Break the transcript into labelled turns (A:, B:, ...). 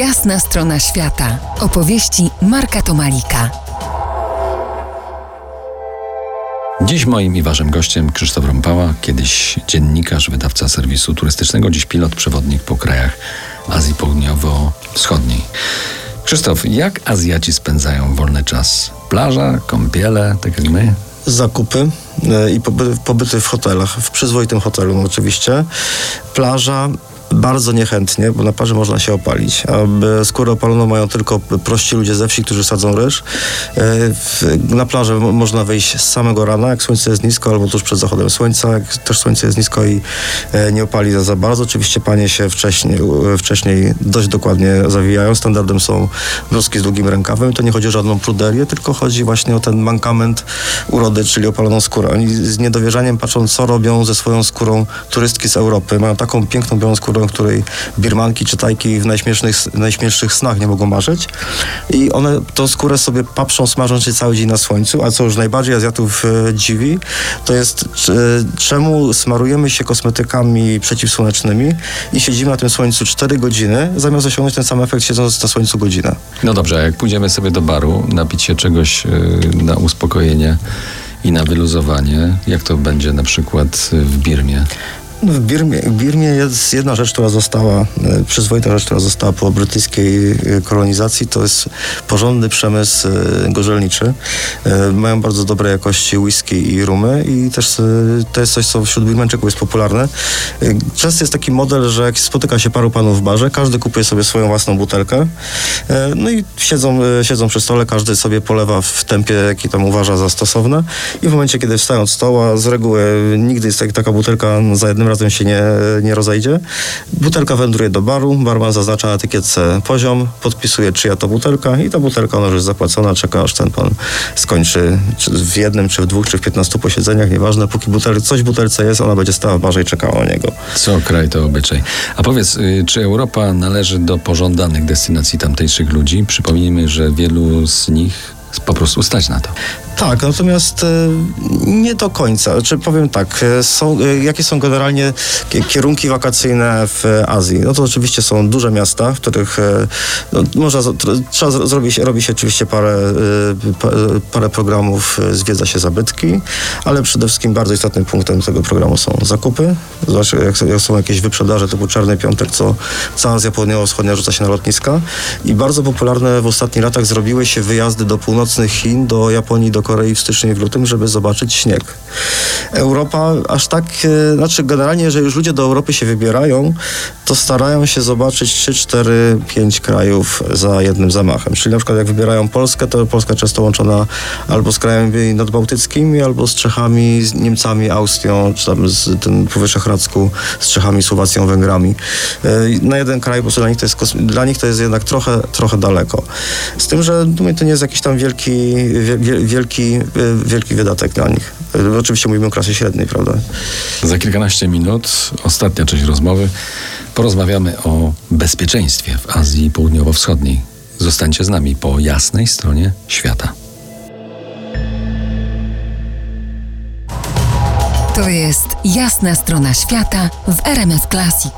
A: Jasna strona świata. Opowieści Marka Tomalika.
B: Dziś moim i waszym gościem Krzysztof Rąpała, kiedyś dziennikarz, wydawca serwisu turystycznego, dziś pilot przewodnik po krajach Azji Południowo-Wschodniej. Krzysztof, jak Azjaci spędzają wolny czas? Plaża, kąpiele, tak jak my?
C: zakupy e, i pobyty w hotelach, w przyzwoitym hotelu no oczywiście. Plaża, bardzo niechętnie, bo na parze można się opalić. A skórę opaloną mają tylko prości ludzie ze wsi, którzy sadzą ryż. E, na plażę można wejść z samego rana, jak słońce jest nisko, albo tuż przed zachodem słońca, jak też słońce jest nisko i e, nie opali za, za bardzo. Oczywiście panie się wcześniej, wcześniej dość dokładnie zawijają. Standardem są bluzki z długim rękawem. To nie chodzi o żadną pruderię, tylko chodzi właśnie o ten mankament urody, czyli opaloną skórę. Oni z niedowierzaniem patrzą, co robią ze swoją skórą turystki z Europy. Mają taką piękną białą skórę, o której birmanki czy tajki w najśmiesznych, najśmielszych snach nie mogą marzyć. I one tą skórę sobie paprzą, smażąc się cały dzień na słońcu, a co już najbardziej Azjatów e, dziwi, to jest czemu smarujemy się kosmetykami przeciwsłonecznymi i siedzimy na tym słońcu 4 godziny, zamiast osiągnąć ten sam efekt siedząc na słońcu godzinę.
B: No dobrze, a jak pójdziemy sobie do baru, napić się czegoś yy, na uspokojenie i na wyluzowanie, jak to będzie na przykład w Birmie?
C: W Birmie, w Birmie jest jedna rzecz, która została, e, przyzwoita rzecz, która została po brytyjskiej e, kolonizacji, to jest porządny przemysł e, gorzelniczy. Mają bardzo dobre jakości whisky i rumy i też to jest coś, co wśród Birmeńczyków jest popularne. Często jest taki model, że jak spotyka się paru panów w barze, każdy kupuje sobie swoją własną butelkę, no i siedzą, siedzą przy stole, każdy sobie polewa w tempie, jaki tam uważa za stosowne i w momencie, kiedy wstają od stoła, z reguły nigdy jest taka butelka za jednym razem się nie, nie rozejdzie. Butelka wędruje do baru, barman zaznacza na etykietce poziom, podpisuje czyja to butelka i ta butelka ona już jest zapłacona, czeka aż ten pan skończy czy w jednym, czy w dwóch, czy w piętnastu posiedzeniach, nieważne, póki butel, coś w butelce jest, ona będzie stała w barze i czekała na niego.
B: Co kraj to obyczaj. A powiedz, y, czy Europa należy do pożądanych destynacji tamtejszych ludzi? Przypomnijmy, że wielu z nich po prostu stać na to.
C: Tak, natomiast e, nie do końca. Czy powiem tak, e, są, e, jakie są generalnie kierunki wakacyjne w Azji? No to oczywiście są duże miasta, w których no, można, trzeba zrobić, robi się oczywiście parę, parę programów, zwiedza się zabytki, ale przede wszystkim bardzo istotnym punktem tego programu są zakupy. Zwłaszcza jak są jakieś wyprzedaże typu Czarny Piątek, co cała Azja Południowo-Wschodnia rzuca się na lotniska. I bardzo popularne w ostatnich latach zrobiły się wyjazdy do północnych Chin, do Japonii, do Korei w styczniu i w lutym, żeby zobaczyć śnieg. Europa aż tak, e, znaczy generalnie, jeżeli już ludzie do Europy się wybierają, to starają się zobaczyć 3, 4, 5 krajów za jednym zamachem. Czyli na przykład jak wybierają Polskę, to Polska często łączona albo z krajami nadbałtyckimi, albo z Czechami, z Niemcami, Austrią, czy tam z tym po Wyszehradzku, z Czechami, Słowacją, Węgrami. E, na jeden kraj, bo dla nich to jest, dla nich to jest jednak trochę, trochę daleko. Z tym, że to nie jest jakiś tam wielki, wielki, wielki wydatek dla nich. E, oczywiście mówimy o klasie średniej, prawda?
B: Za kilkanaście minut, ostatnia część rozmowy, porozmawiamy o bezpieczeństwie w Azji Południowo-Wschodniej. Zostańcie z nami po jasnej stronie świata.
A: To jest jasna strona świata w RMS Classic.